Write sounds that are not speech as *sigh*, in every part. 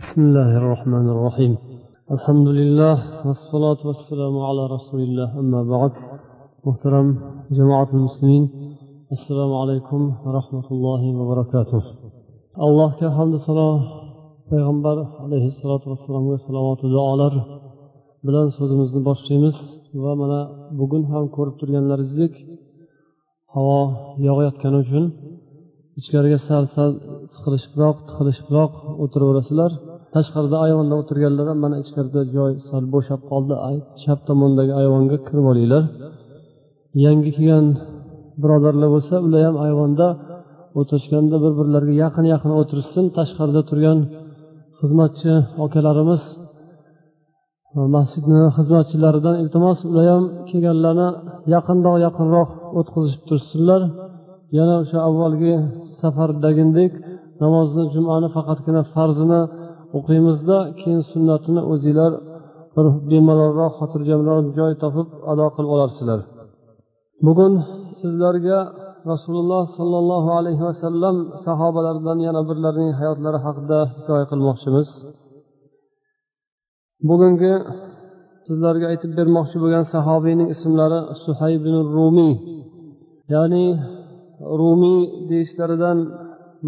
بسم الله الرحمن الرحيم الحمد لله والصلاة والسلام على رسول الله أما بعد محترم جماعة المسلمين السلام عليكم ورحمة الله وبركاته الله كحمد صلاة payg'ambar alayhissalotu vassalomga salovatu duolar bilan so'zimizni boshlaymiz va mana bugun ham ko'rib turganlaringizdek havo yog'ayotgani uchun ichkariga sal sal siqilishibroq tiqilishibroq o'tiraverasizlar. Tashqarida ayvonda o'tirganlar ham mana ichkarida joy sal bo'shab qoldi. Chap tomondagi ayvonga kirib olinglar. Yangi kelgan birodarlar bo'lsa ular ham ayvonda o'tirishganda bir birlariga yaqin yaqin o'tirishsin. Tashqarida turgan xizmatchi akalarimiz masjidni xizmatchilaridan iltimos ular ham kelganlarni yaqinroq yaqinroq o'tqizishib tursinlar. Yana o'sha avvalgi safardagidek namozni jumani faqatgina farzini o'qiymizda keyin sunnatini o'zinglar bir bemalolroq xotirjamroq joy topib ado qilib olarsizlar bugun sizlarga rasululloh sollallohu alayhi vasallam sahobalaridan yana birlarining hayotlari haqida hikoya qilmoqchimiz. Bugungi sizlarga aytib bermoqchi bo'lgan sahobiyning ismlari suhayb ibn rumiy ya'ni rumiy deyishlaridan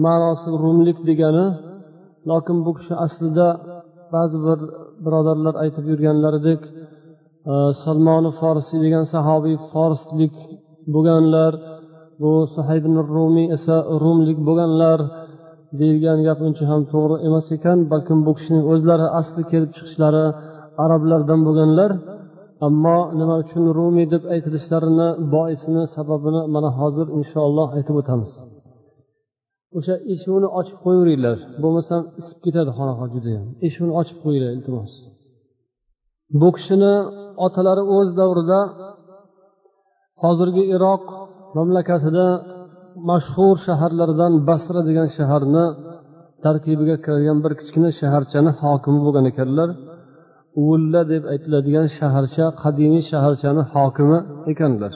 ma'nosi rumlik degani lokin bu kishi aslida ba'zi bir birodarlar aytib yurganlaridek e, salmoni forsiy degan sahobiy forslik bo'lganlar bu suhayb rumiy esa rumlik bo'lganlar deyilgan gap uncha ham to'g'ri emas ekan balkim bu kishining o'zlari asli kelib chiqishlari arablardan bo'lganlar. Ammo nima uchun rumiy deb aytilishlarini boisini sababini mana hozir inshaalloh aytib o'tamiz. O'sha eshigini ochib qo'yaveringlar bo'lmasam isib ketadi xonaqa judayam. Eshigini ochib qo'yinglar iltimos. Bu kishini otalari o'z davrida hozirgi iroq mamlakatida mashhur shaharlardan basra degan shaharni tarkibiga kiradigan bir kichkina shaharchani hokimi bo'lgan ekanlar. Uvulla deb aytiladigan shaharcha qadimiy shaharchani hokimi ekanlar.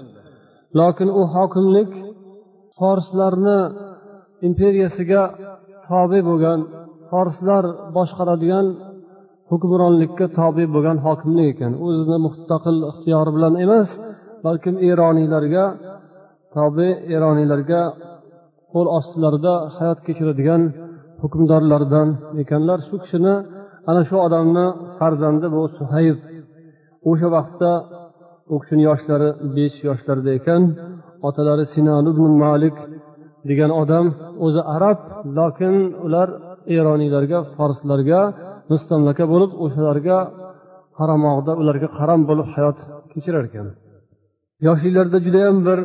Lokin u hokimlik forslarni imperiyasiga tobe bo'lgan forslar boshqaradigan hukmronlikka tobe bo'lgan hokimlik ekan. O'zini mustaqil ixtiyori bilan emas balkim eroniylarga tobe eroniylarga qo'l ostilarida hayot kechiradigan hukmdorlardan ekanlar. Shu kishini ana shu odamni farzandi bu suhayb. O'sha vaqtda u kishini yoshlari besh yoshlarda ekan. Otalari sinan ibn malik degan odam o'zi arab lokin ular eroniylarga forslarga mustamlaka bo'lib o'shalarga qaramog'da ularga qaram bo'lib hayot kechirar ekan. Yoshliklarida judayam bir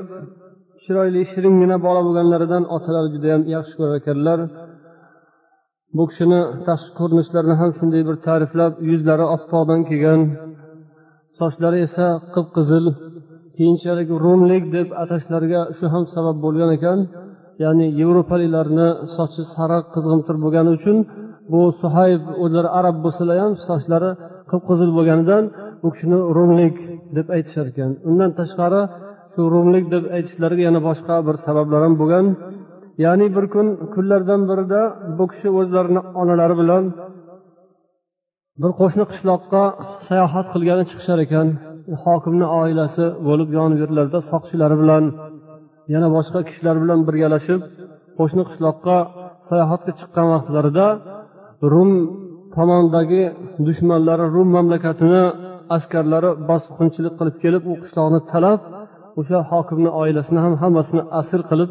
chiroyli shiringina bola bo'lganlaridan otalari judayam yaxshi ko'rar ekanlar bu kishini tashqi ko'rinishlarini ham shunday bir ta'riflab yuzlari oppoqdan kelgan. Sochlari esa qip qizil keyinchalik rumlik deb atashlariga shu ham sabab bo'lgan ekan. Ya'ni yevropaliklarni sochi sariq qizg'imtir bo'lgani uchun bu suhayb o'zlari arab bo'lsalar ham sochlari qip qizil bo'lganidan u kishini rumlik deb aytishar ekan. Undan tashqari shu rumlik deb aytishlariga yana boshqa bir sabablar ham bo'lgan. Ya'ni bir kun kunlardan birida bu kishi o'zlarini onalari bilan bir qo'shni qishloqqa sayohat qilgani chiqishar ekan. Hokimni oilasi bo'lib yon yerlarda soqchilari bilan yana boshqa kishilar bilan birgalashib qo'shni qishloqqa sayohatga chiqqan vaqtlarida rum tomondagi dushmanlari rum mamlakatini askarlari bosqinchilik qilib kelib u qishloqni talab o'sha hokimni oilasini ham hammasini asir qilib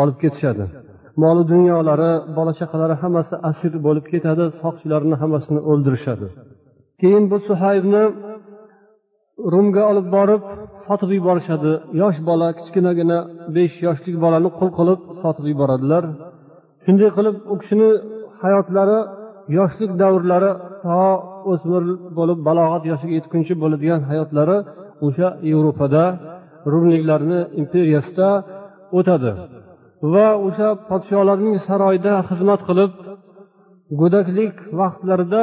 olib ketishadi. Moli dunyolari bola chaqalari hammasi asir bo'lib ketadi soqchilarni hammasini o'ldirishadi. Keyin bu suhaybni rumga olib borib sotib yuborishadi. Yosh bola kichkinagina besh yoshlik bolani qul qilib sotib yuboradilar. Shunday qilib u kishini hayotlari yoshlik davrlari to o'smir bo'lib balog'at yoshiga yetguncha bo'ladigan hayotlari o'sha yevropada rumliklarni imperiyasida o'tadi. Va o'sha podsholarning saroyida xizmat qilib go'daklik vaqtlarida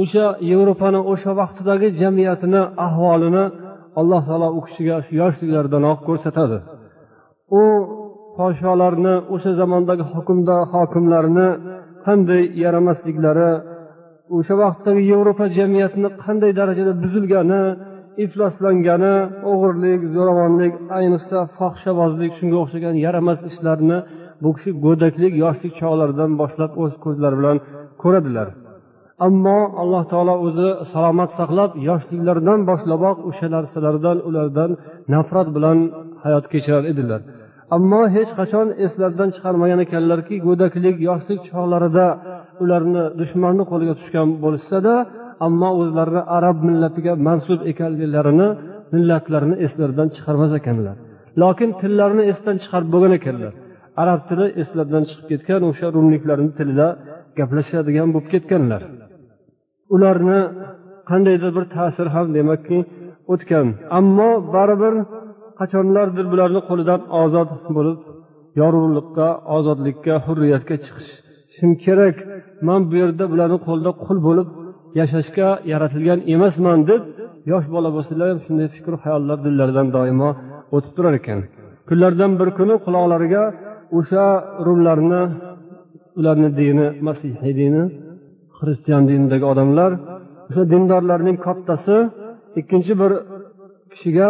o'sha yevropani o'sha vaqtidagi jamiyatini ahvolini alloh taolo u kishiga yoshliklaridanoq ko'rsatadi. U podsholarni o'sha zamondagi hukmdor hokimlarni qanday yaramasliklari o'sha vaqtdagi yevropa jamiyatini qanday darajada buzilgani ifloslangani o'g'irlik zo'ravonlik ayniqsa fohishabozlik shunga o'xshagan yaramas ishlarni bu kishi go'daklik yoshlik chog'laridan boshlab o'z ko'zlari bilan ko'radilar. Ammo alloh taolo o'zi salomat saqlab yoshliklaridan boshlaboq o'sha narsalardan ulardan nafrat bilan hayot kechirar edilar. Ammo hech qachon eslaridan chiqarmagan ekanlarki go'daklik yoshlik chog'larida ularni dushmanni qo'liga tushgan bo'lishsada ammo o'zlarini arab millatiga mansub ekanliklarini millatlarini eslaridan chiqarmas ekanlar. Lokin tillarini esdan chiqarib bo'lgan ekanlar. Arab tili eslaridan chiqib ketgan o'sha rumliklarni tilida gaplashadigan bo'lib ketganlar. Ularni qandaydir bir ta'sir ham demakki o'tgan. Ammo baribir qachonlardir bularni qo'lidan ozod bo'lib yorug'likqa ozodlikka hurriyatga chiqishim kerak. Man bu yerda bularni qo'lida qul bo'lib yashashga yaratilgan emasman deb yosh bola bo'lsalar ham shunday fikr xayollar dillaridan doimo o'tib turar ekan. Kunlardan bir kuni quloqlariga o'sha rumlarni ularni dini masihiy dini xristian dinidagi odamlar o'sha dindorlarning kattasi ikkinchi bir kishiga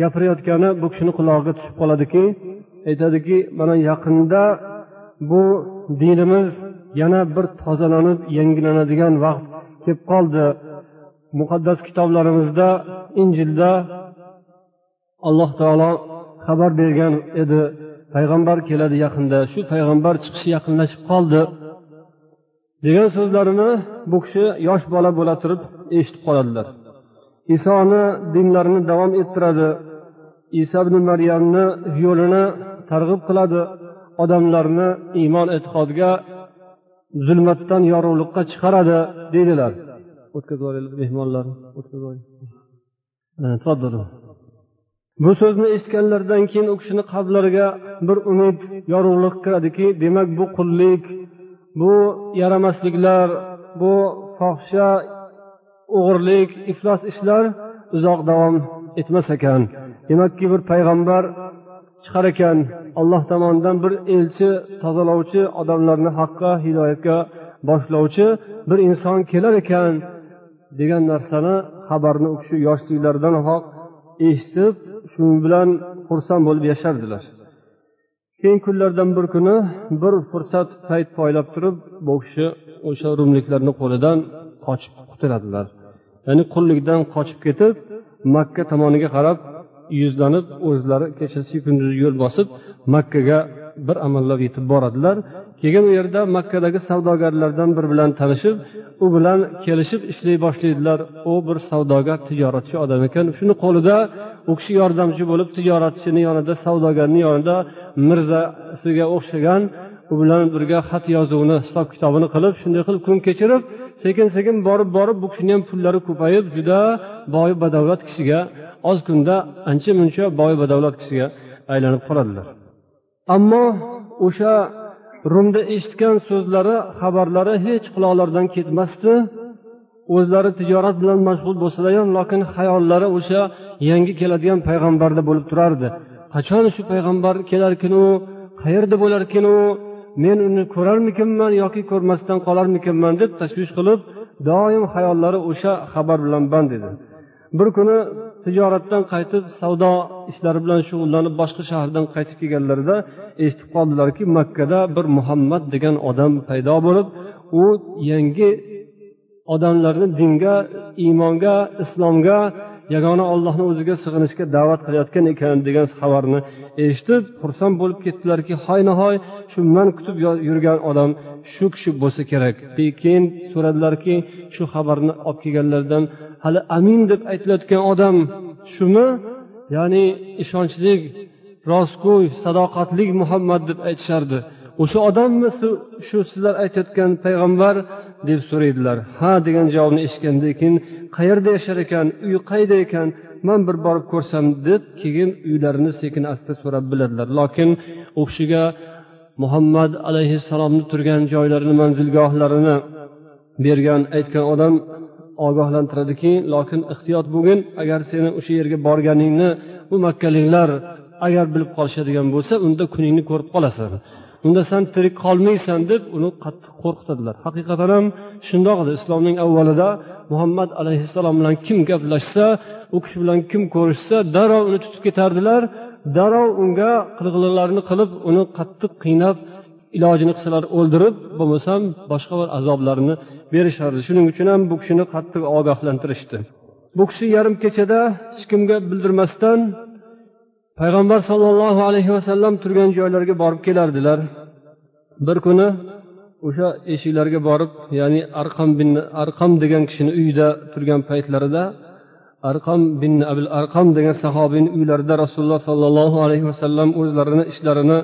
gapirayotgani bu kishini qulog'iga tushib qoladiki aytadiki mana yaqinda bu dinimiz yana bir tozalanib yangilanadigan vaqt kelib qoldi muqaddas kitoblarimizda injilda alloh taolo xabar bergan edi. Payg'ambar keladi yaqinda. Shu payg'ambar chiqishi yaqinlashib qoldi. Degan so'zlarini bu kishi yosh bola bo'la turib eshitib qoladilar. Isoni dinlarini davom ettiradi. Iso ibn maryamni yo'lini targ'ib qiladi. Odamlarni iymon e'tiqodga zulmatdan yorug'likqa chiqaradi deydilar. Mehmonlarni bu so'zni eshitganlaridan keyin u kishini qalblariga bir umid yorug'lik kiradiki demak bu qullik bu yaramasliklar bu fohisha o'g'irlik iflos ishlar uzoq davom etmas ekan. Demakki bir payg'ambar chiqar ekan. Alloh tomonidan bir elchi tozalovchi odamlarni haqqa hidoyatga boshlovchi bir inson kelar ekan degan narsani xabarni u kishi yoshliklaridanoq eshitib shu bilan xursand bo'lib yashardilar. Keyin kunlardan bir kuni bir fursat payt poylab turib bu kishi o'sha rumliklarni qo'lidan qochib qutuladilar. Ya'ni qullikdan qochib ketib makka tomoniga qarab yuzlanib o'zlari kechasi kunduzi yo'l bosib makkaga bir amallab yetib boradilar. Keyin u yerda makkadagi savdogarlardan biri bilan tanishib u bilan kelishib ishlay boshlaydilar. U bir savdogar tijoratchi odam ekan. Shuni qo'lida u kishi yordamchi bo'lib tijoratchini yonida savdogarni yonida mirzasiga o'xshagan u bilan birga xat yozuvni hisob kitobini qilib shunday qilib kun kechirib sekin sekin borib borib bu kishini ham pullari ko'payib juda boy badavlat kishiga oz kunda ancha muncha boy badavlat kishiga aylanib qoladilar. Ammo o'sha rumda eshitgan so'zlari xabarlari hech quloqlaridan ketmasdi. O'zlari tijorat bilan mashg'ul bo'lsalar ham lokin xayollari o'sha yangi keladigan payg'ambarda bo'lib turardi. Qachon shu payg'ambar kelarkinu qayerda bo'larkinu? Men uni ko'rarmikinman yoki ko'rmasdan qolarmikinman deb tashvish qilib doim xayollari o'sha xabar bilan band edi. Bir kuni tijoratdan qaytib savdo ishlari bilan shug'ullanib boshqa shahardan qaytib kelganlarida eshitib qoldilarki makkada bir muhammad degan odam paydo bo'lib u yangi odamlarni dinga iymonga islomga yagona ollohni o'ziga sig'inishga da'vat qilayotgan ekan degan xabarni eshitib xursand bo'lib ketdilarki hoy nihoy shu man kutib yurgan odam shu kishi bo'lsa kerak. Keyin so'radilarki shu xabarni olib kelganlardan hali amin deb aytilayotgan odam shumi? Ya'ni ishonchli rostgo'y sadoqatli muhammad deb aytishardi. O'sha odammi shu sizlar aytayotgan payg'ambar deb so'raydilar. Ha degan javobni eshitgandan keyin qayerda yashar ekan uyi qayda ekan man bir borib ko'rsam deb keyin uylarini sekin asta so'rab biladilar. Lokin u kishiga muhammad alayhissalomni turgan joylarini manzilgohlarini bergan aytgan odam ogohlantiradiki lokin ehtiyot bo'lgin agar seni o'sha yerga borganingni bu makkaliklar agar bilib qolishadigan bo'lsa unda kuningni ko'rib qolasan. Unda san tirik qolmaysan deb uni qattiq qo'rqitadilar. Haqiqatan ham shundoq edi islomning avvalida muhammad alayhissalom bilan kim gaplashsa u kishi bilan kim ko'rishsa darrov uni tutib ketardilar. Darrov unga qilg'iliqlarni qilib uni qattiq qiynab ilojini qilsalar o'ldirib bo'lmasam boshqa bir azoblarni berishardi. Shuning uchun ham bu kishini qattiq ogohlantirishdi. Bu kishi yarim kechada hech kimga bildirmasdan payg'ambar sollallohu alayhi vasallam turgan joylarga borib kelardilar. Bir kuni o'sha eshiklarga borib ya'ni arqam bin arqam degan kishini uyida turgan paytlarida arqam bin abil arqam degan sahobiyni uylarida rasululloh sollallohu alayhi vasallam o'zlarini ishlarini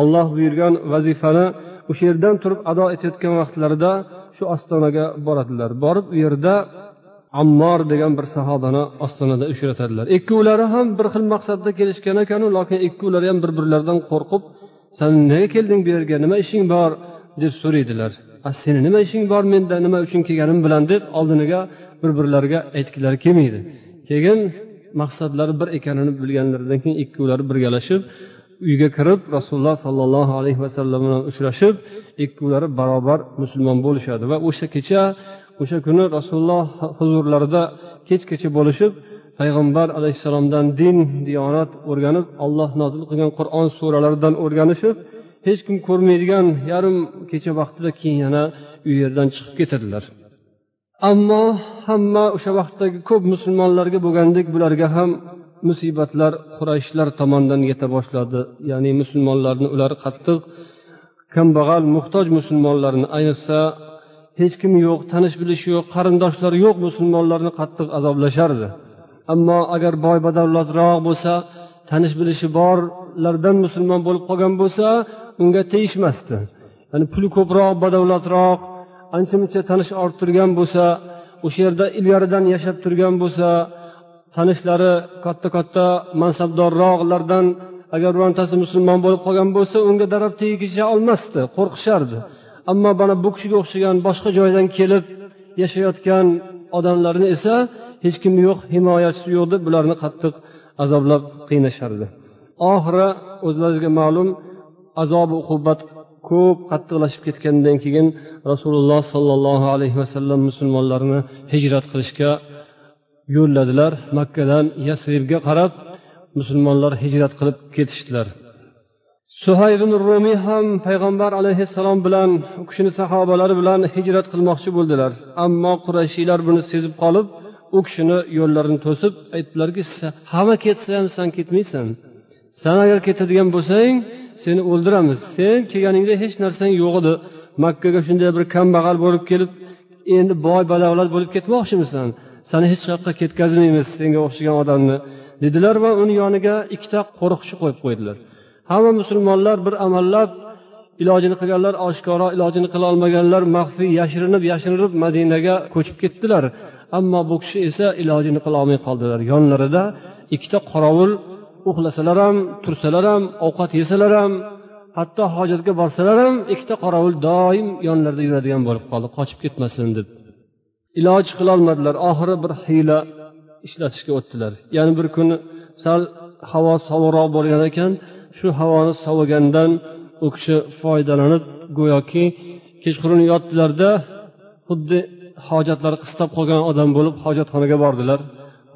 olloh buyurgan vazifani o'sha yerdan turib ado etayotgan vaqtlarida shu ostonaga boradilar. Borib u yerda ammor degan bir sahobani ostonada uchratadilar. Ikkovlari ham bir xil maqsadda kelishgan ekanu lokin ikkovlari ham bir birlaridan qo'rqib san nega kelding bu yerga? Nima ishing bor? deb so'raydilar. Seni nima ishing bor menda? Nima uchun kelganim bilan? deb oldiniga bir birlariga aytgilari kelmaydi. Keyin maqsadlari bir ekanini bilganlaridan keyin ikkovlari birgalashib uyga kirib rasululloh sollallohu alayhi vasallam bilan uchrashib ikkovlari barobar musulmon bo'lishadi va o'sha kecha o'sha kuni rasululloh huzurlarida kechgacha bo'lishib payg'ambar alayhissalomdan din diyonat o'rganib alloh nozil qilgan qur'on suralaridan o'rganishib hech kim ko'rmaydigan yarim kecha vaqtida keyin yana u yerdan chiqib ketadilar ammo hamma o'sha vaqtdagi ko'p musulmonlarga bo'lgandek bularga ham musibatlar qurayshlar tomonidan yeta boshladi. Ya'ni musulmonlarni ular qattiq kambag'al muhtoj musulmonlarni ayniqsa hech kim yo'q tanish bilish yo'q qarindoshlar yo'q musulmonlarni qattiq azoblashardi ammo agar boy badavlatroq bo'lsa tanish bilishi borlardan musulmon bo'lib qolgan bo'lsa unga tegishmasdi. Ya'ni puli ko'proq badavlatroq ancha muncha tanish orttirgan bo'lsa o'sha yerda ilgaridan yashab turgan bo'lsa tanishlari katta katta mansabdorroqlardan agar birontasi musulmon bo'lib qolgan bo'lsa unga darab tegisha olmasdi qo'rqishardi. Ammo mana bu kishiga o'xshagan boshqa joydan kelib yashayotgan odamlarni esa hech kim yo'q himoyachisi yo'q deb bularni qattiq azoblab qiynashardi. Oxiri o'zlaringizga ma'lum azobi uqubat ko'p qattiqlashib ketgandan keyin rasululloh sollallohu alayhi vasallam musulmonlarni hijrat qilishga yo'lladilar. Makkadan yasribga qarab musulmonlar hijrat qilib ketishdilar. Suhaybin rumiy ham payg'ambar alayhissalom bilan u kishini sahobalari bilan hijrat qilmoqchi bo'ldilar. Ammo qurashiylar buni sezib qolib u kishini yo'llarini to'sib aytdilarki hamma ketsa ham san ketmaysan. San agar ketadigan bo'lsang seni o'ldiramiz. Sen kelganingda hech narsang yo'q edi. Makkaga shunday bir kambag'al bo'lib kelib endi boy badavlat bo'lib ketmoqchimisan. Sani hech qayoqqa ketkazmaymiz senga o'xshagan odamni dedilar va uni yoniga ikkita qo'riqchi qo'yib qo'ydilar. Hamma musulmonlar bir amallab ilojini qilganlar oshkoro ilojini qila olmaganlar maxfiy yashirinib yashirinib madinaga ko'chib ketdilar. Ammo bu kishi esa ilojini qilolmay qoldilar. Yonlarida ikkita qorovul uxlasalar ham tursalar ham ovqat yesalar ham hatto hojatga borsalar ham ikkita qorovul doim yonlarida yuradigan bo'lib qoldi. Qochib ketmasin deb. Iloj qilolmadilar oxiri bir hiyla ishlatishga o'tdilar. Ya'ni bir kuni sal havo sovuqroq bo'lgan ekan shu havoni sovigandan u kishi foydalanib go'yoki kechqurun yotdilarda xuddi hojatlari qistab qolgan odam bo'lib hojatxonaga bordilar.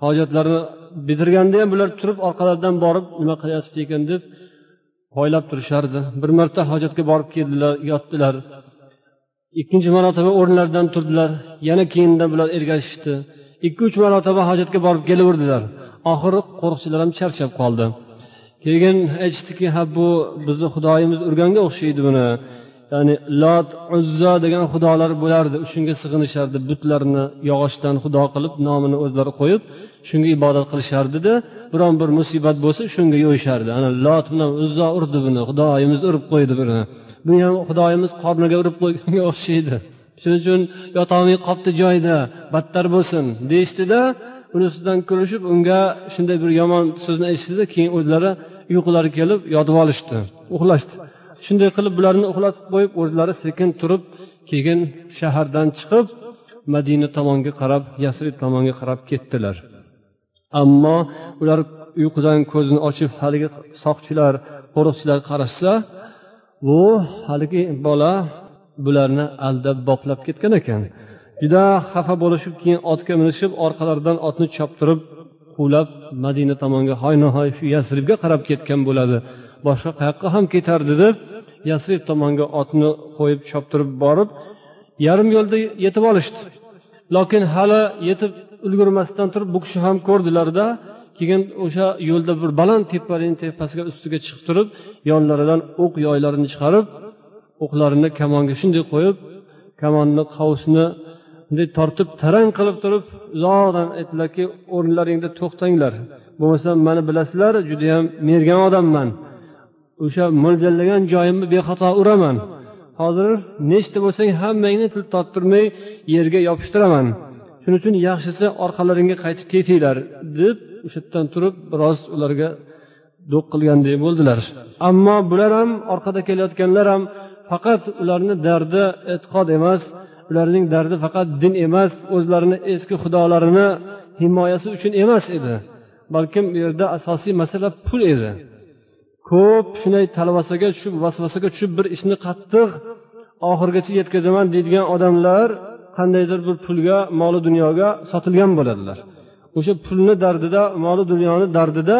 Hojatlarini bitirganda ham bular turib orqalaridan borib nima qilyapti ekan deb poylab turishardi. Bir marta hojatga borib keldilar yotdilar. Ikkinchi marotaba o'rnlaridan turdilar. Yana keyindan bular ergashishdi. Ikki uch marotaba hojatga borib kelaverdilar. Oxiri qo'riqchilar ham charchab qoldi. Keyin aytishdiki ha bu bizni xudoyimiz urganga o'xshaydi buni. Ya'ni lot uzzo degan xudolar bo'lardi shunga sig'inishardi butlarni yog'ochdan xudo qilib nomini o'zlari qo'yib shunga ibodat qilishardida biron bir musibat bo'lsa shunga yo'yishardi. Ana lot bilan uzzo urdi buni xudoyimiz urib qo'ydi buni. Bu ham xudoyimiz qorniga urib qo'yganga *laughs* o'xshaydi. Shuning uchun yotolmay qolibdi joyida battar bo'lsin deyishdida uni ustidan kulishib unga shunday bir yomon so'zni aytishdida keyin o'zlari uyqulari kelib yotib olishdi. Uxlashdi. Shunday qilib bularni uxlatib qo'yib o'zlari sekin turib keyin shahardan chiqib madina tomonga qarab yasrib tomonga qarab ketdilar. Ammo ular uyqudan ko'zini ochib haligi soqchilar qo'riqchilar qarashsa bu haligi bola bularni aldab boplab ketgan ekan. Juda xafa bo'lishib keyin otga minishib orqalaridan otni choptirib quvlab madina tomonga hoynahoy shu yasribga qarab ketgan bo'ladi. Boshqa qayoqqa ham ketardi deb yasrib tomonga otni qo'yib choptirib borib yarim yo'lda yetib olishdi. Lokin hali yetib ulgurmasdan turib bu kishi ham ko'rdilarda keyin o'sha yo'lda bir baland tepaning tepasiga ustiga chiqib turib yonlaridan o'q yoylarini chiqarib o'qlarini kamonga shunday qo'yib kamonni qovusini bunday tortib tarang qilib turib uzoqdan aytdilarki o'rnlaringda to'xtanglar. Bo'lmasam mani bilasizlar judayam mergan odamman. O'sha mo'ljallagan joyimni bexato uraman. Hozir nechta bo'lsang hammangni til torttirmay yerga yopishtiraman. Shuning uchun yaxshisi orqalaringga qaytib ketinglar deb o'sha yerdan turib biroz ularga do'q qilgandek bo'ldilar. Ammo bular ham orqada kelayotganlar ham faqat ularni dardi e'tiqod emas ularning dardi faqat din emas o'zlarini eski xudolarini himoyasi uchun emas edi balkim u yerda asosiy masala pul edi. Ko'p shunday talvasaga tushib vasvasaga tushib bir ishni qattiq oxirigacha yetkazaman deydigan odamlar qandaydir bir pulga moli dunyoga sotilgan bo'ladilar. O'sha pulni dardida moli dunyoni dardida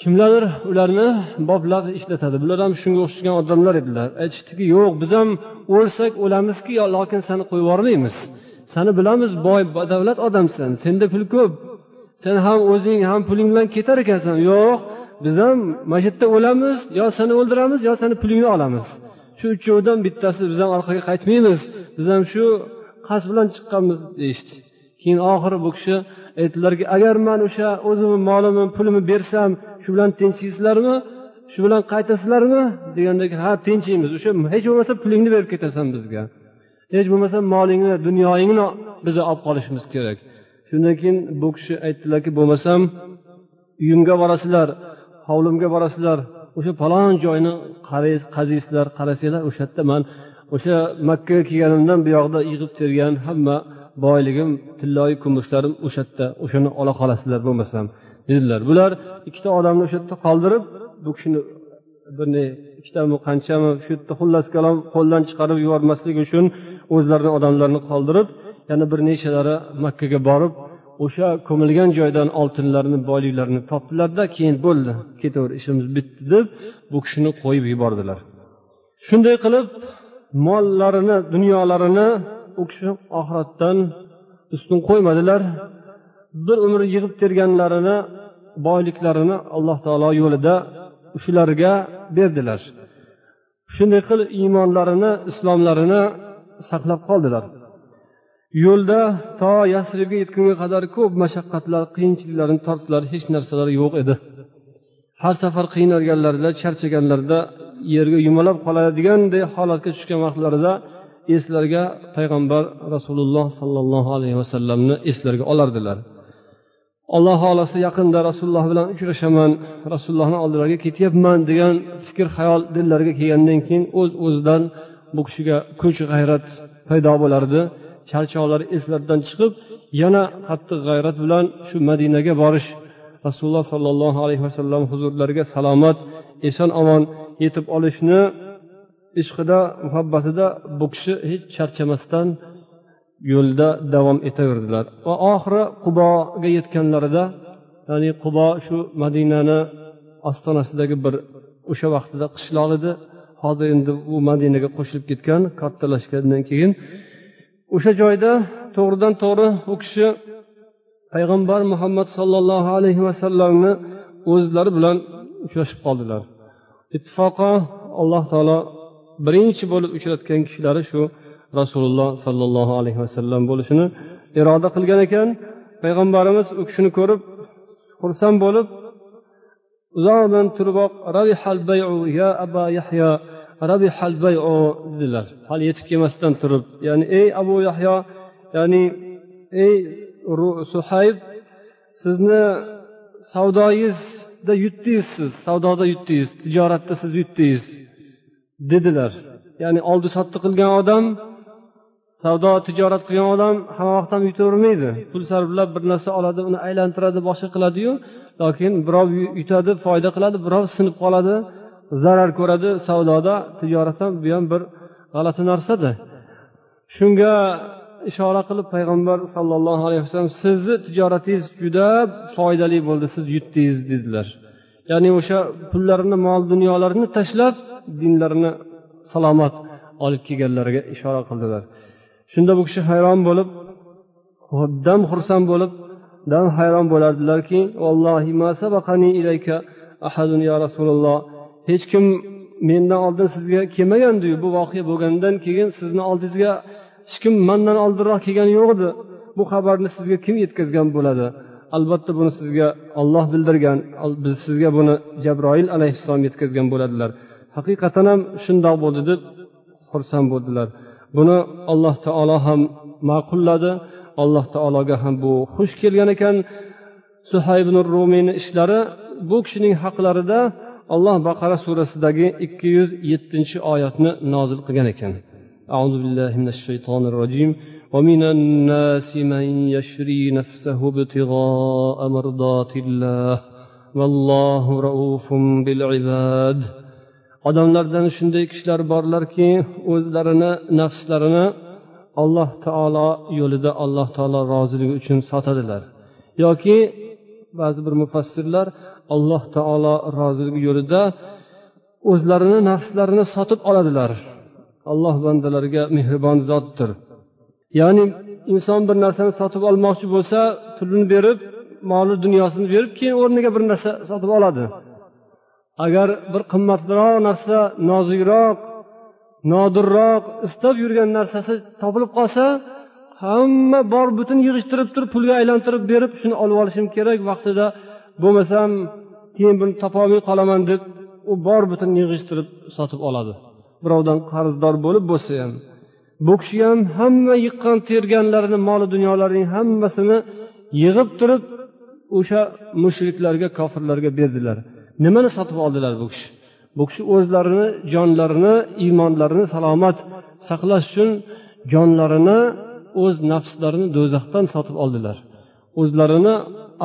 kimlardir ularni boblab ishlatadi? Bular ham shunga o'xshagan odamlar edilar. Aytishdiki yo'q biz ham o'lsak o'lamizki lokin seni qo'yib yubormaymiz. Sani bilamiz boy badavlat odamsan senda pul ko'p. Sen ham o'zing ham puling bilan ketar ekansan. Yo'q biz ham mana shu yerda o'lamiz yo seni o'ldiramiz yo seni pulingni olamiz. Shu uchovidan bittasi biz ham orqaga qaytmaymiz. Biz ham shu qasd bilan chiqqanmiz deyishdi. Keyin oxiri bu kishi aytdilarki agar man o'sha o'zimni molimni pulimni bersam shu bilan tinchiysizlarmi shu bilan qaytasizlarmi degandek ha tinchiymiz. O'sha hech bo'lmasa pulingni berib ketasan bizga. Hech bo'lmasa molingni dunyoyingni biza olib qolishimiz kerak. Shundan keyin bu kishi aytdilarki bo'lmasam uyimga borasizlar hovlimga borasizlar o'sha falon joyni qaziysizlar qarasanglar o'sha yerda man o'sha makkaga kelganimdan buyoqda yig'ib tergan hamma boyligim tilloyi kumushlarim o'sha yerda o'shani ola qolasizlar bo'lmasam dedilar. Bular ikkita odamni o'sha yerda qoldirib bu kishini bir ikkitami qanchami shu yerda xullas kalom qo'ldan chiqarib yubormaslik uchun o'zlarini odamlarini qoldirib yana bir nechalari makkaga borib o'sha ko'milgan joydan oltinlarni boyliklarini topdilarda keyin bo'ldi ketaver ishimiz bitdi deb bu kishini qo'yib yubordilar. Shunday qilib mollarini dunyolarini u kishi oxiratdan ustun qo'ymadilar. Bir umr yig'ib terganlarini boyliklarini alloh taolo yo'lida shularga berdilar. Shunday qilib iymonlarini islomlarini saqlab qoldilar. Yo'lda to yasribga yetgunga qadar ko'p mashaqqatlar qiyinchiliklarni tortdilar hech narsalari yo'q edi. Har safar qiynalganlarida charchaganlarida yerga yumalab qoladiganday holatga tushgan vaqtlarida eslarga payg'ambar rasululloh sollallohu alayhi vasallamni eslariga olardilar. Alloh xohlasa yaqinda rasululloh bilan uchrashaman rasulullohni oldilariga ketyapman degan fikr xayol dillariga kelgandan keyin o'z uz o'zidan bu kishiga kuch g'ayrat paydo bo'lardi. Charchoqlari eslaridan chiqib yana qattiq g'ayrat bilan shu madinaga borish. Rasululloh sollallohu alayhi vasallam huzurlariga salomat eson omon yetib olishni ishqida muhabbatida bu kishi hech charchamasdan yo'lda davom etaverdilar. Va oxiri quboga yetganlarida ya'ni qubo shu madinani ostonasidagi bir o'sha vaqtida qishloq edi. Hozir endi u madinaga qo'shilib ketgan kattalashgandan keyin o'sha joyda to'g'ridan to'g'ri u kishi payg'ambar muhammad sollallohu alayhi vasallamni o'zlari bilan uchrashib qoldilar. Ittifoqo alloh taolo birinchi bo'lib uchratgan kishilari shu rasululloh sollallohu alayhi vasallam bo'lishini iroda qilgan ekan. Payg'ambarimiz u kishini ko'rib xursand bo'lib uzoqdan turiboq ya aba yahyo dedilar. Hali yetib kelmasdan turib ya'ni ey abu yahyo ya'ni ey suhayb sizni savdoyingizda yutdingiz siz savdoda yutdingiz tijoratda siz yutdingiz. Dedilar. Ya'ni oldi sotdi qilgan odam savdo tijorat qilgan odam hamma vaqt ham yutavermaydi. Pul sarflab bir narsa oladi uni aylantiradi boshqa qiladiyu lokin birov yutadi foyda qiladi birov sinib qoladi zarar ko'radi savdoda tijoratda bu ham bir g'alati narsada shunga ishora qilib payg'ambar sollallohu alayhi vasallam sizni tijoratingiz juda foydali bo'ldi siz yutdingiz dedilar. Ya'ni o'sha pullarini mol dunyolarini tashlab dinlarini salomat olib kelganlariga ishora qildilar. Shunda bu kishi hayron bo'lib dam xursand bo'lib dam hayron bo'lardilarki ya rasululloh. Hech kim mendan oldin sizga kelmagandiyu bu voqea bo'lgandan keyin sizni oldingizga hech kim mandan oldinroq kelgani yo'q edi. Bu xabarni sizga kim yetkazgan bo'ladi? albatta buni sizga olloh bildirgan biz sizga buni jabroil alayhissalom yetkazgan bo'ladilar haqiqatan ham shundoq bo'ldi deb xursand bo'ldilar buni alloh taolo ham ma'qulladi alloh taologa ham bu xush kelgan ekan suhayb rumiyni ishlari bu kishining haqlarida alloh baqara surasidagi ikki yuz yettinchi oyatni nozil qilgan ekan أعوذ بالله من الشيطان الرجيم ومن الناس من يشري نفسه ابتغاء مرضات الله والله رؤوف بالعباد odamlardan shunday kishilar borlarki o'zlarini nafslarini alloh taolo yo'lida alloh taolo roziligi uchun sotadilar yoki ba'zi bir mufassirlar alloh taolo roziligi yo'lida o'zlarini nafslarini sotib oladilar alloh bandalariga mehribon zotdir Ya'ni inson bir narsani sotib olmoqchi bo'lsa pulini berib moli dunyosini berib keyin o'rniga bir narsa sotib oladi. Agar bir qimmatroq narsa nozikroq nodirroq istab yurgan narsasi topilib qolsa hamma bor butun yig'ishtirib turib pulga aylantirib berib shuni olib olishim kerak vaqtida bo'lmasam keyin buni topolmay qolaman deb u bor butun yig'ishtirib sotib oladi. Birovdan qarzdor bo'lib bo'lsa ham. Bu kishi ham hamma yiqqan terganlarini moli dunyolarining hammasini yig'ib turib o'sha mushriklarga kofirlarga berdilar. Nimani sotib oldilar bu kishi? Bu kishi o'zlarini jonlarini iymonlarini salomat saqlash uchun jonlarini o'z nafslarini do'zaxdan sotib oldilar. O'zlarini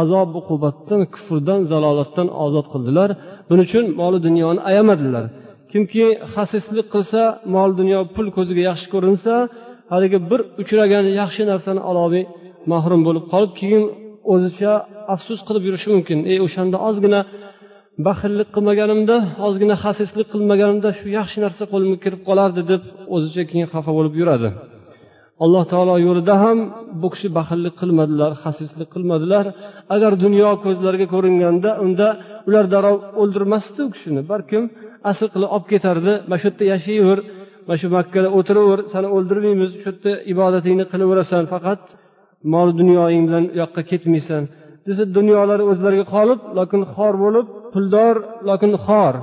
azob uqubatdan kufrdan zalolatdan ozod qildilar. Buning uchun moli dunyoni ayamadilar kimki xasislik qilsa mol dunyo pul ko'ziga yaxshi ko'rinsa haligi bir uchragan yaxshi narsani ololmay mahrum bo'lib qolib keyin o'zicha afsus qilib yurishi mumkin. Ey o'shanda ozgina baxillik qilmaganimda ozgina xasislik qilmaganimda shu yaxshi narsa qo'limga kirib qolardi deb o'zicha keyin xafa bo'lib yuradi. Alloh taolo yo'lida ham bu kishi baxillik qilmadilar xasislik qilmadilar. Agar dunyo ko'zlariga ko'ringanda unda ular darrov o'ldirmasdi u kishini. Balkim asl qilib olib ketardi. Mana shu yerda yashayver mana shu makkada o'tiraver sani o'ldirmaymiz shu yerda ibodatingni qilaverasan faqat mol dunyoying bilan u yoqqa ketmaysan. Desa dunyolari o'zlariga qolib lokin xor bo'lib puldor lokin xor.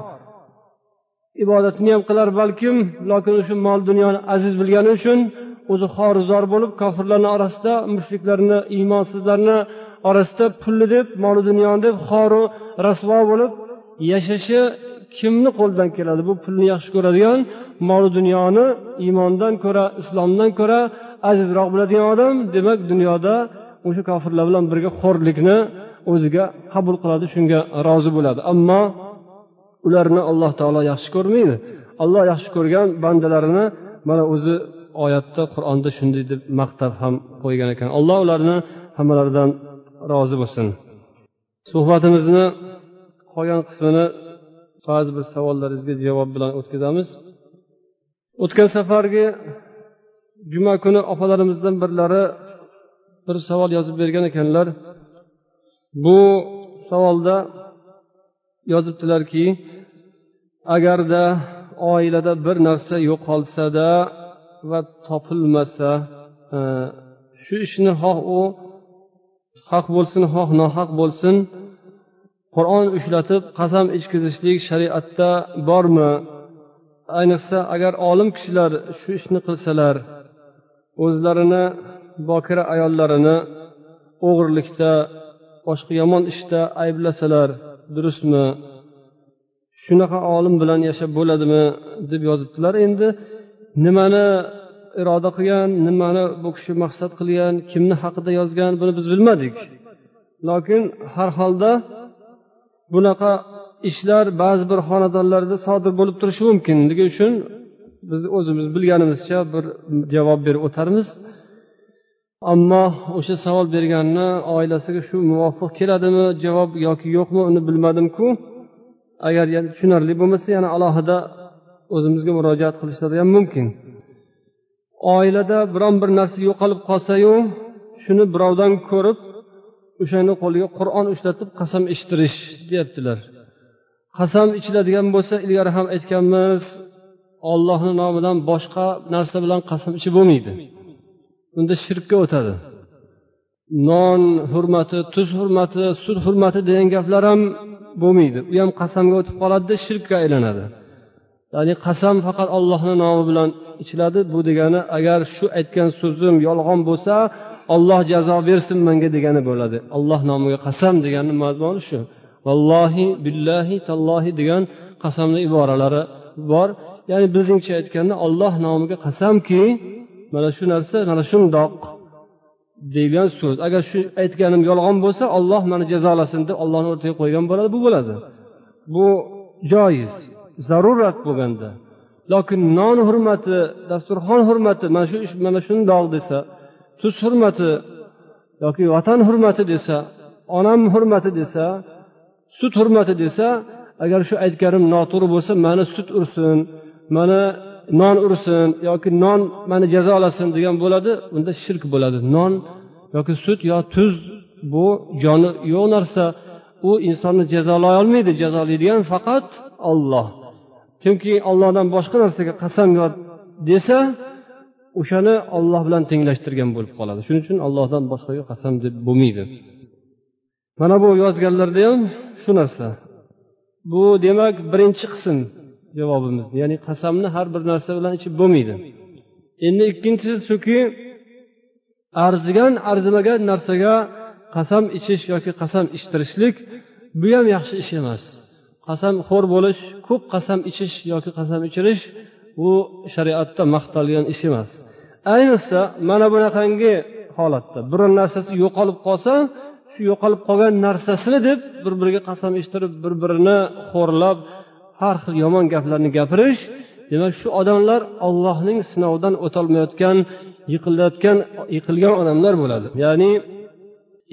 Ibodatini ham qilar balkim lokin o'sha mol dunyoni aziz bilgani uchun o'zi xorizor bo'lib kofirlarni orasida mushriklarni iymonsizlarni orasida pulni deb moli dunyoni deb xoru rasvo bo'lib yashashi kimni qo'lidan keladi? Bu pulni yaxshi ko'radigan mol dunyoni iymondan ko'ra islomdan ko'ra azizroq biladigan odam demak dunyoda o'sha kofirlar bilan birga xo'rlikni o'ziga qabul qiladi shunga rozi bo'ladi. Ammo ularni alloh taolo yaxshi ko'rmaydi. Alloh yaxshi ko'rgan bandalarini mana o'zi oyatda qur'onda shunday deb maqtab ham qo'ygan ekan. Alloh ularni hammalaridan rozi bo'lsin. Suhbatimizni qolgan qismini ba'zi bir savollaringizga javob bilan o'tkazamiz. O'tgan safargi juma kuni opalarimizdan birlari bir savol yozib bergan ekanlar. Bu savolda yozibdilarki agarda oilada bir narsa yo'qolsada va topilmasa e, shu ishni xoh u haq bo'lsin xoh nohaq bo'lsin qur'on ushlatib qasam ichkizishlik shariatda bormi? Ayniqsa agar olim kishilar shu ishni qilsalar o'zlarini bokira ayollarini o'g'irlikda boshqa yomon ishda ayblasalar durustmi? Shunaqa olim bilan yashab bo'ladimi? deb yozibdilar. Endi nimani iroda qilgan nimani bu kishi maqsad qilgan kimni haqida yozgan buni biz bilmadik. Lokin har holda bunaqa ishlar ba'zi bir xonadonlarda sodir bo'lib turishi mumkinligi uchun biz o'zimiz bilganimizcha bir javob berib o'tarmiz. Ammo o'sha savol berganni oilasiga shu muvofiq keladimi javob yoki yo'qmi uni bilmadimku. Agar tushunarli bo'lmasa yana alohida o'zimizga murojaat qilishlari ham mumkin. Oilada biron bir narsa yo'qolib qolsayu shuni birovdan ko'rib o'shani qo'liga qur'on ushlatib qasam ichitirish deyaptilar. Qasam ichiladigan bo'lsa ilgari ham aytganmiz ollohni nomidan boshqa narsa bilan qasam ichib bo'lmaydi. Unda shirkka o'tadi. Non hurmati tuz hurmati sut hurmati degan gaplar ham bo'lmaydi. U ham qasamga o'tib qoladida shirkka aylanadi. Ya'ni qasam faqat ollohni nomi bilan ichiladi. Bu degani agar shu aytgan so'zim yolg'on bo'lsa olloh jazo bersin manga degani bo'ladi. Olloh nomiga qasam deganni mazmuni shu. Vallohi billahi tallohi degan qasamni iboralari bor. Ya'ni bizingcha aytganda olloh nomiga qasamki mana shu narsa mana shundoq deyilgan so'z. Agar shu aytganim yolg'on bo'lsa olloh mani jazolasin deb ollohni o'rtaga qo'ygan bo'ladi bu bo'ladi. Bu joiz zarurat bo'lganda lokin non hurmati dasturxon hurmati mana shu ish mana shundoq desa tuz hurmati yoki vatan hurmati desa onam hurmati desa sut hurmati desa agar shu aytganim noto'g'ri bo'lsa mani sut ursin mani non ursin yoki non mani jazolasin degan bo'ladi unda shirk bo'ladi. Non yoki sut yo tuz bu joni yo'q narsa. U insonni jazolay olmaydi jazolaydigan faqat olloh kimki ollohdan boshqa narsaga qasam yo desa o'shani olloh bilan tenglashtirgan bo'lib qoladi. Shuning uchun ollohdan boshqaga qasam deb bo'lmaydi. Mana bu yozganlarda ham shu narsa. Bu demak birinchi qism javobimiz ya'ni qasamni har bir narsa bilan ichib bo'lmaydi. Endi ikkinchisi shuki arzigan arzimagan narsaga qasam ichish yoki qasam ichtirishlik bu ham yaxshi ish emas. Qasamxo'r bo'lish ko'p qasam ichish yoki qasam ichirish bu shariatda maqtalgan ish emas. Ayniqsa mana bunaqangi holatda biron narsasi yo'qolib qolsa shu yo'qolib qolgan narsasini deb bir biriga qasam ichtirib bir birini xo'rlab har xil yomon gaplarni gapirish demak shu odamlar ollohning sinovidan o'tolmayotgan yiqilayotgan yiqilgan odamlar bo'ladi. Ya'ni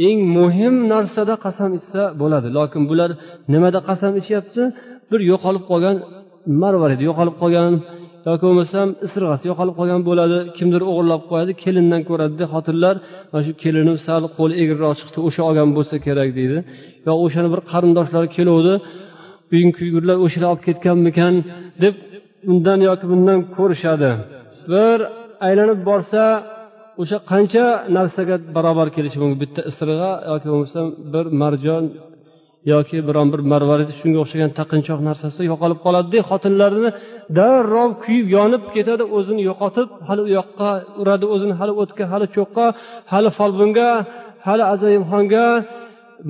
eng muhim narsada qasam ichsa bo'ladi. Lokin bular nimada qasam ichyapti? Bir yo'qolib qolgan marvar yo'qolib qolgan yoki bo'lmasam isirg'asi yo'qolib qolgan bo'ladi. Kimdir o'g'irlab qo'yadi kelindan ko'radida xotinlar mana shu kelinim sal qo'li egriroq chiqdi o'sha olgan bo'lsa kerak deydi. Yo o'shani bir qarindoshlari keluvdi uying kuygurlar o'shalar olib ketganmikan? deb undan yoki bundan ko'rishadi. Bir aylanib borsa o'sha qancha narsaga barobar kelishi mumkin? Bitta isirg'a yoki bo'lmasam bir marjon yoki biron bir marvarid shunga o'xshagan taqinchoq narsasi yo'qolib qoladida xotinlarini darrov kuyib yonib ketadi o'zini yo'qotib hali u yoqqa uradi o'zini hali o'tga hali cho'qqa hali folbinga hali azayimxonga.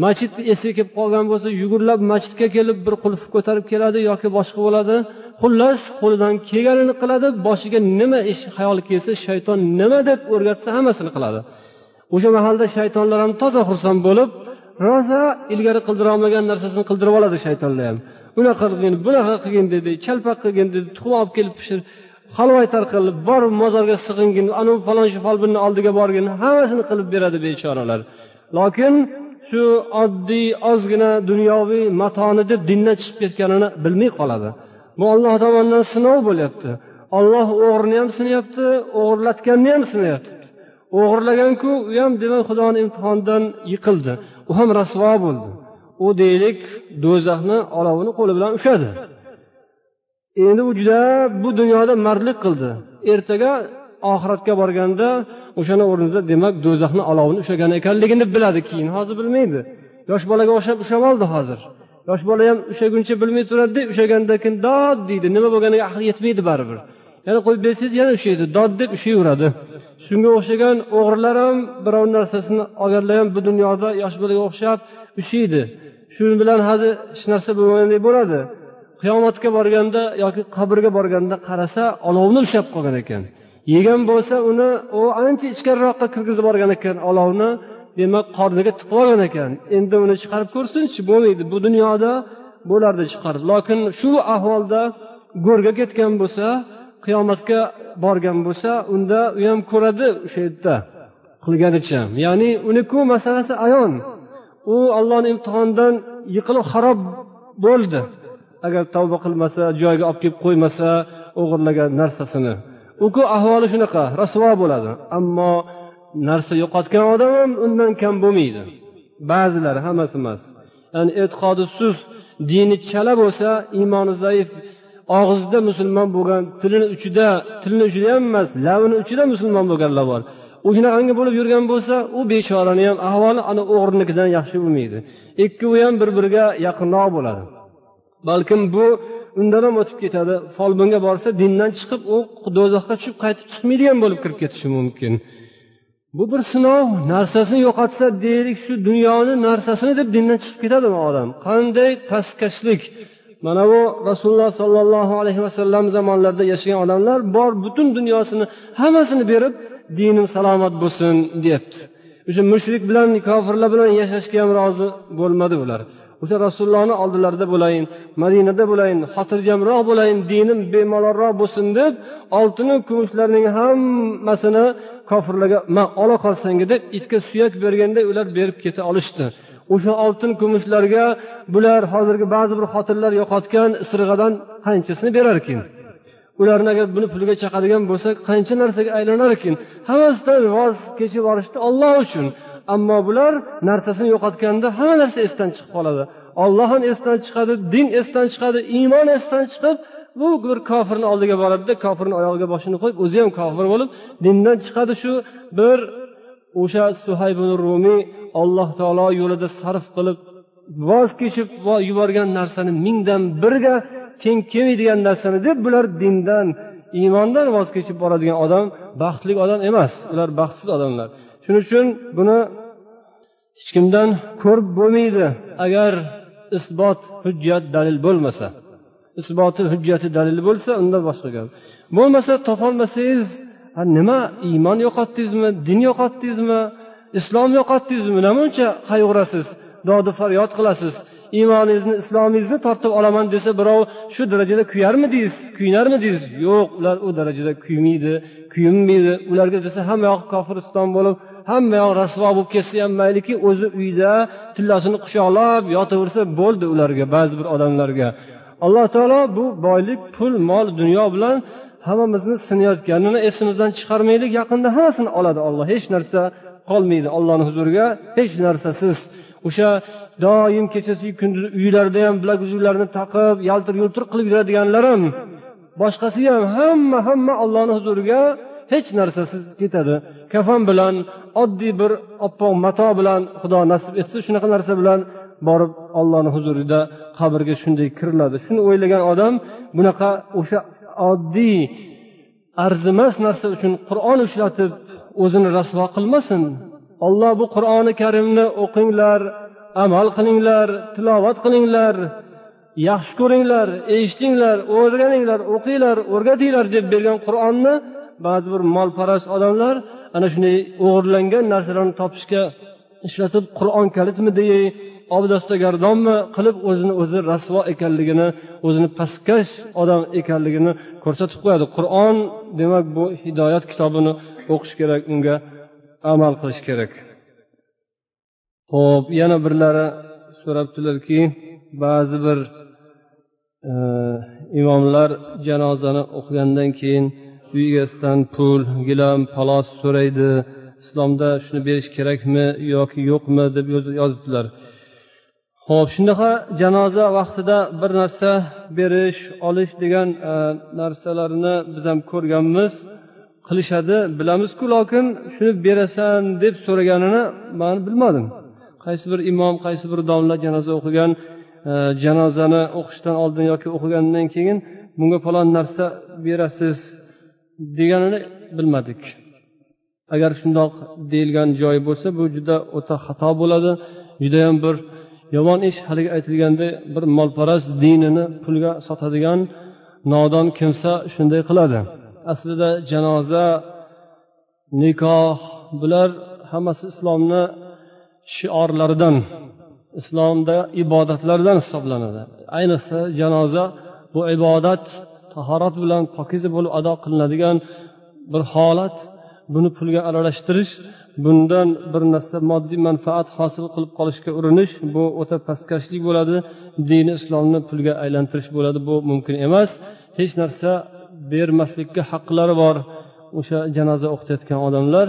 Masjid esiga kelib qolgan bo'lsa yugurlab masjidga kelib bir qulf ko'tarib keladi yoki boshqa bo'ladi. Xullas qo'lidan kelganini qiladi boshiga nima ish xayol kelsa shayton nima deb o'rgatsa hammasini qiladi. O'sha mahalda shaytonlar ham toza xursand bo'lib rosa ilgari qildira olmagan narsasini qildirib oladi shaytonlar ham. Unaqa qilgin bunaqa qilgin dedi chalpaq qilgin dedi tuxum olib kelib pishir halvoy qilib bor mozorga sig'ingin anavi falonchi folbinni oldiga borgin hammasini qilib beradi bechoralar. Lokin shu oddiy ozgina dunyoviy matoni deb dindan chiqib ketganini bilmay qoladi. Bu olloh tomonidan sinov bo'lyapti. Olloh o'g'rini ham sinayapti o'g'irlatganni ham sinayapti o'g'irlaganku u ham demak xudoni imtihonidan yiqildi. U ham rasvo bo'ldi. U deylik do'zaxni olovini qo'li bilan ushladi endi u juda bu dunyoda mardlik qildi. Ertaga oxiratga borganda o'shani o'rnida demak do'zaxni olovini ushlagan ekanligini biladi. Keyin hozir bilmaydi. Yosh bolaga o'xshab ushlab oldi hozir. Yosh bola ham ushlaguncha bilmay turadida ushlagandan keyin dod deydi. Nima bo'lganiga aqli yetmaydi baribir. Yana qo'yib bersangiz yana ushlaydi dod deb ushlayveradi shunga o'xshagan o'g'rilar ham birov narsasini olganlar ham bu dunyoda yosh bolaga o'xshab ushlaydi shu bilan hali hech narsa bo'lmagandek bo'ladi. Qiyomatga borganda yoki qabrga borganda qarasa olovni ushlab qolgan ekan. Yegan bo'lsa uni u ancha ichkariroqqa kirgizib yuborgan ekan olovni demak qorniga tiqib olgan ekan. Endi uni chiqarib ko'rsinchi bo'lmaydi. Bu dunyoda bo'lardi chiqarib. Lokin shu ahvolda go'rga ketgan bo'lsa qiyomatga borgan bo'lsa unda u ham ko'radi o'sha yerda qilganicha. Ya'ni uniku masalasi ayon. U ollohni imtihonidan yiqilib xarob bo'ldi. Agar tavba qilmasa joyiga olib kelib qo'ymasa o'g'irlagan narsasini. Uku ahvoli shunaqa rasvo bo'ladi. Ammo narsa yo'qotgan odam ham undan kam bo'lmaydi. Ba'zilari hammasi emas. Ya'ni e'tiqodi sust dini chala bo'lsa iymoni zaif og'zida musulmon bo'lgan tilini uchida tilini uchida ham emas labini uchida musulmon bo'lganlar bor. U shunaqangi bo'lib yurgan bo'lsa u bechorani ham ahvoli ana o'g'rinikidan yaxshi bo'lmaydi ikkovi ham bir biriga yaqinroq bo'ladi. Balkim bu undan ham o'tib ketadi. Folbinga borsa dindan chiqib u do'zaxga tushib qaytib chiqmaydigan bo'lib kirib ketishi mumkin. Bu bir sinov narsasini yo'qotsa deylik shu dunyoni narsasini deb dindan chiqib ketadimi odam. Qanday pastkashlik mana bu rasululloh sollallohu alayhi vasallam zamonlarida yashagan odamlar bor butun dunyosini hammasini berib dinim salomat bo'lsin deyapti. O'sha mushrik bilan kofirlar bilan yashashga ham rozi bo'lmadi ular. O'sha rasulullohni oldilarida bo'layin madinada bo'layin xotirjamroq bo'layin dinim bemalolroq bo'lsin deb oltinu kumushlarning hammasini kofirlarga man ola qolsang deb itga suyak berganday ular berib keta olishdi. O'sha oltin kumushlarga bular hozirgi ba'zi bir xotinlar yo'qotgan isrig'adan qanchasini berarkin? Ularni agar buni puliga chaqadigan bo'lsa qancha narsaga aylanarkin? Hammasidan voz kechib yuborishdi olloh uchun. Ammo bular narsasini yo'qotganda hamma narsa esdan chiqib qoladi. Olloh ham esdan chiqadi din esdan chiqadi iymon esdan chiqib bu bir kofirni oldiga boradida kofirni oyog'iga boshini qo'yib o'zi ham kofir bo'lib dindan chiqadi shu bir o'sha suhaybun rumiy alloh taolo yo'lida sarf qilib voz kechib yuborgan narsani mingdan biriga teng kelmaydigan narsani deb bular dindan iymondan voz kechib boradigan odam baxtli odam emas. Ular baxtsiz odamlar. Shuning uchun buni hech kimdan ko'rib bo'lmaydi. Agar isbot hujjat dalil bo'lmasa isboti hujjati dalil bo'lsa unda boshqa gap. Bo'lmasa topolmasangiz nima iymon yo'qotdingizmi din yo'qotdingizmi? Islom yo'qotdingizmi? Nima uncha qayg'urasiz dodi faryod qilasiz. Iymoningizni islomingizni tortib olaman desa birov shu darajada kuyarmidingiz kuyinarmidingiz yo'q ular u darajada kuymaydi kuyinmaydi ularga desa hamma yoq kofiriston bo'lib hamma yoq rasvo bo'lib ketsa ham mayliki o'zi uyda tillasini quchoqlab yotaversa bo'ldi ularga ba'zi bir odamlarga. Alloh taolo bu boylik pul mol dunyo bilan hammamizni sinayotganini esimizdan chiqarmaylik yaqinda hammasini oladi. Olloh hech narsa qolmaydi ollohni huzuriga. Hech narsasiz o'sha doim kechasi kunduzi uylarida ham bilaguzuklarni taqib yaltir yultir qilib yuradiganlar ham boshqasi ham hamma hamma ollohni huzuriga hech narsasiz ketadi. Kafan bilan oddiy bir oppoq mato bilan xudo nasib etsa shunaqa narsa bilan borib ollohni huzurida qabrga shunday kiriladi. Shuni o'ylagan odam bunaqa o'sha oddiy arzimas narsa uchun qur'on ishlatib o'zini rasvo qilmasin. Olloh bu qur'oni karimni o'qinglar amal qilinglar tilovat qilinglar yaxshi ko'ringlar eshitinglar o'rganinglar o'qinglar o'rgatinglar deb bergan qur'onni ba'zi bir molparast odamlar ana shunday o'g'irlangan narsalarni topishga ishlatib qur'on kalitmi deyay obdastagardonmi qilib o'zini o'zi rasvo ekanligini o'zini pastkash odam ekanligini ko'rsatib qo'yadi. Qur'on demak bu hidoyat kitobini o'qish kerak unga amal qilish kerak. Ho'p yana birlari so'rabdilarki ba'zi bir e, imomlar janozani o'qigandan keyin uy egasidan pul gilam palos so'raydi islomda shuni berish kerakmi yoki yo'qmi deb yozibdilar. Ho'p shunaqa janoza vaqtida bir narsa berish olish degan e, narsalarni biz ham ko'rganmiz. Qilishadi bilamizku lokin shuni berasan deb so'raganini man bilmadim. Qaysi bir imom qaysi bir domla janoza o'qigan e, janozani o'qishdan oldin yoki o'qigandan keyin bunga falon narsa berasiz deganini bilmadik. Agar shundoq deyilgan joyi bo'lsa bu juda o'ta xato bo'ladi. Judayam bir yomon ish. Haligi aytilgandek bir molparast dinini pulga sotadigan nodon kimsa shunday qiladi. Aslida janoza nikoh bular hammasi islomni shiorlaridan islomda ibodatlardan hisoblanadi. Ayniqsa janoza bu ibodat tahorat bilan pokiza bo'lib ado qilinadigan bir holat. Buni pulga aralashtirish bundan bir narsa moddiy manfaat hosil qilib qolishga urinish bu o'ta pastkashlik bo'ladi. Dini islomni pulga aylantirish bo'ladi bu mumkin emas. Hech narsa bermaslikka haqlari bor o'sha janoza o'qitayotgan odamlar.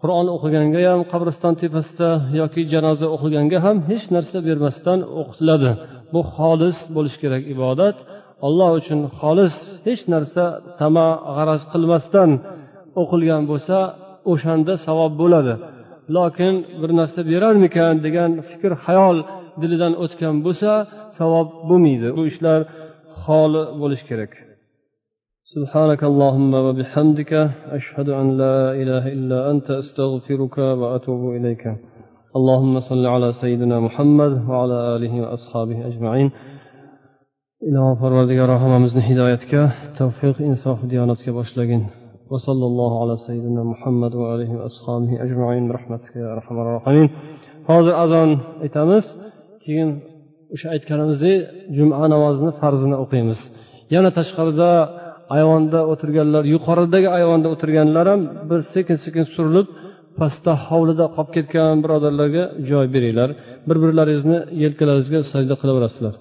Qur'on o'qiganga ham qabriston tepasida yoki janoza o'qiganga ham hech narsa bermasdan o'qitiladi bu xolis bo'lishi kerak ibodat. Alloh uchun xolis hech narsa tama g'araz qilmasdan o'qilgan bo'lsa o'shanda savob bo'ladi. Lokin bir narsa berarmikan degan fikr xayol dilidan o'tgan bo'lsa savob bo'lmaydi. Bu ishlar xoli bo'lishi kerak. سبحانك اللهم وبحمدك أشهد أن لا إله إلا أنت أستغفرك وأتوب إليك. اللهم صل على سيدنا محمد وعلى آله وأصحابه أجمعين. إلى فرودك رحمة هدايتك توفيق إنصاف ديانتك باشلقين وصلى الله على سيدنا محمد وآله وأصحابه أجمعين. برحمتك يا أرحم الراحمين. hozir azon aytamiz keyin o'sha aytganimizdek juma namozini farzini o'qiymiz yana tashqarida ayvonda o'tirganlar yuqoridagi ayvonda o'tirganlar ham bir sekin sekin surilib pastda hovlida qolib ketgan birodarlarga joy beringlar. Bir birlaringizni yelkalaringizga sajda qilaverasizlar.